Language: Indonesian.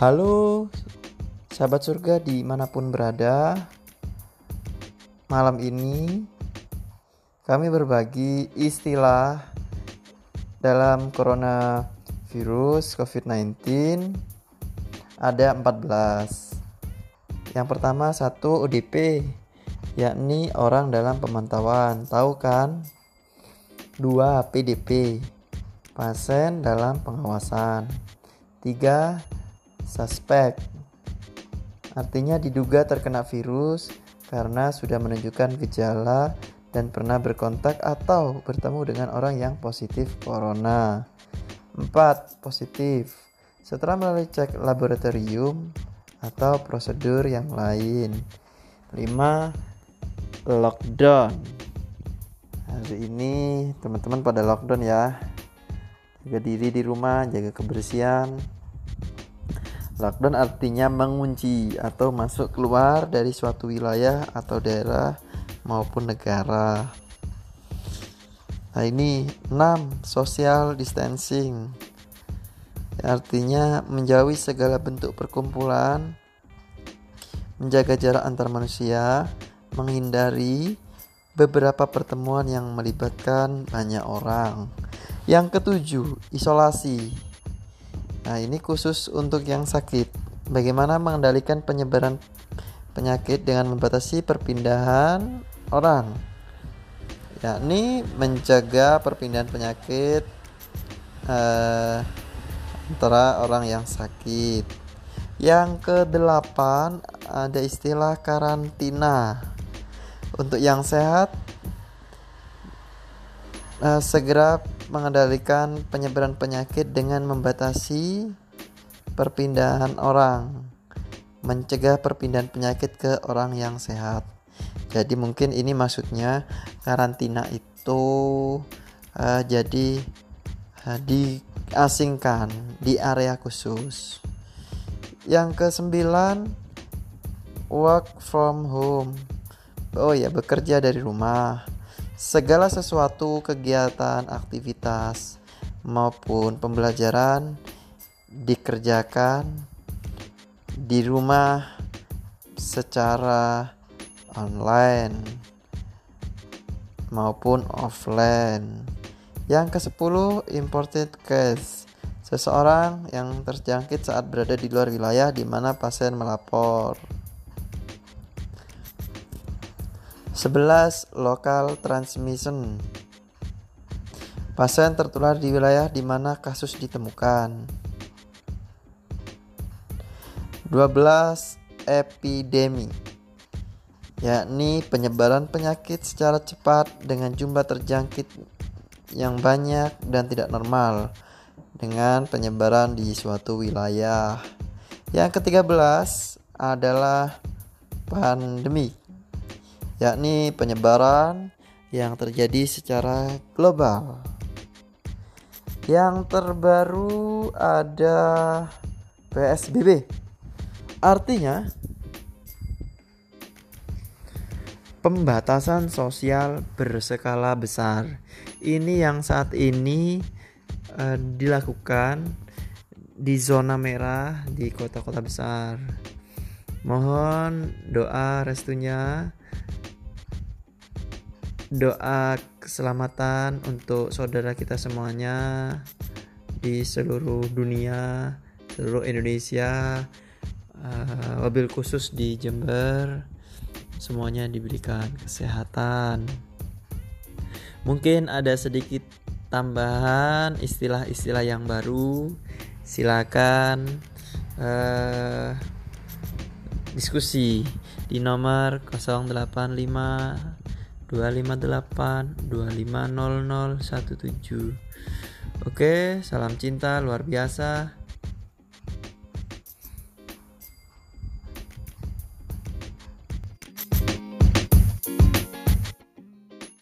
Halo sahabat surga di mana pun berada Malam ini kami berbagi istilah dalam coronavirus COVID-19 Ada 14 Yang pertama satu ODP yakni orang dalam pemantauan Tahu kan? Dua PDP pasien dalam pengawasan. 3. Suspek artinya diduga terkena virus karena sudah menunjukkan gejala dan pernah berkontak atau bertemu dengan orang yang positif corona. 4. Positif setelah melalui cek laboratorium atau prosedur yang lain. 5. Lockdown. Hari ini teman-teman pada lockdown ya jaga diri di rumah, jaga kebersihan. Lockdown artinya mengunci atau masuk keluar dari suatu wilayah atau daerah maupun negara. Nah ini 6 social distancing artinya menjauhi segala bentuk perkumpulan, menjaga jarak antar manusia, menghindari beberapa pertemuan yang melibatkan banyak orang. Yang ketujuh, isolasi. Nah, ini khusus untuk yang sakit. Bagaimana mengendalikan penyebaran penyakit dengan membatasi perpindahan orang? Yakni menjaga perpindahan penyakit eh, antara orang yang sakit. Yang kedelapan ada istilah karantina. Untuk yang sehat eh, segera mengendalikan penyebaran penyakit dengan membatasi perpindahan orang, mencegah perpindahan penyakit ke orang yang sehat. Jadi mungkin ini maksudnya karantina itu uh, jadi uh, diasingkan di area khusus. Yang kesembilan work from home. Oh ya, bekerja dari rumah segala sesuatu kegiatan, aktivitas maupun pembelajaran dikerjakan di rumah secara online maupun offline. Yang ke-10 imported case. Seseorang yang terjangkit saat berada di luar wilayah di mana pasien melapor. 11. Local transmission Pasien tertular di wilayah di mana kasus ditemukan 12. Epidemi yakni penyebaran penyakit secara cepat dengan jumlah terjangkit yang banyak dan tidak normal dengan penyebaran di suatu wilayah. Yang ke-13 adalah pandemi yakni penyebaran yang terjadi secara global. Yang terbaru ada PSBB. Artinya pembatasan sosial berskala besar. Ini yang saat ini uh, dilakukan di zona merah di kota-kota besar. Mohon doa restunya doa keselamatan untuk saudara kita semuanya di seluruh dunia, seluruh Indonesia, uh, wabil khusus di Jember, semuanya diberikan kesehatan. Mungkin ada sedikit tambahan istilah-istilah yang baru, silakan uh, diskusi di nomor 085 258 250017 Oke, salam cinta luar biasa.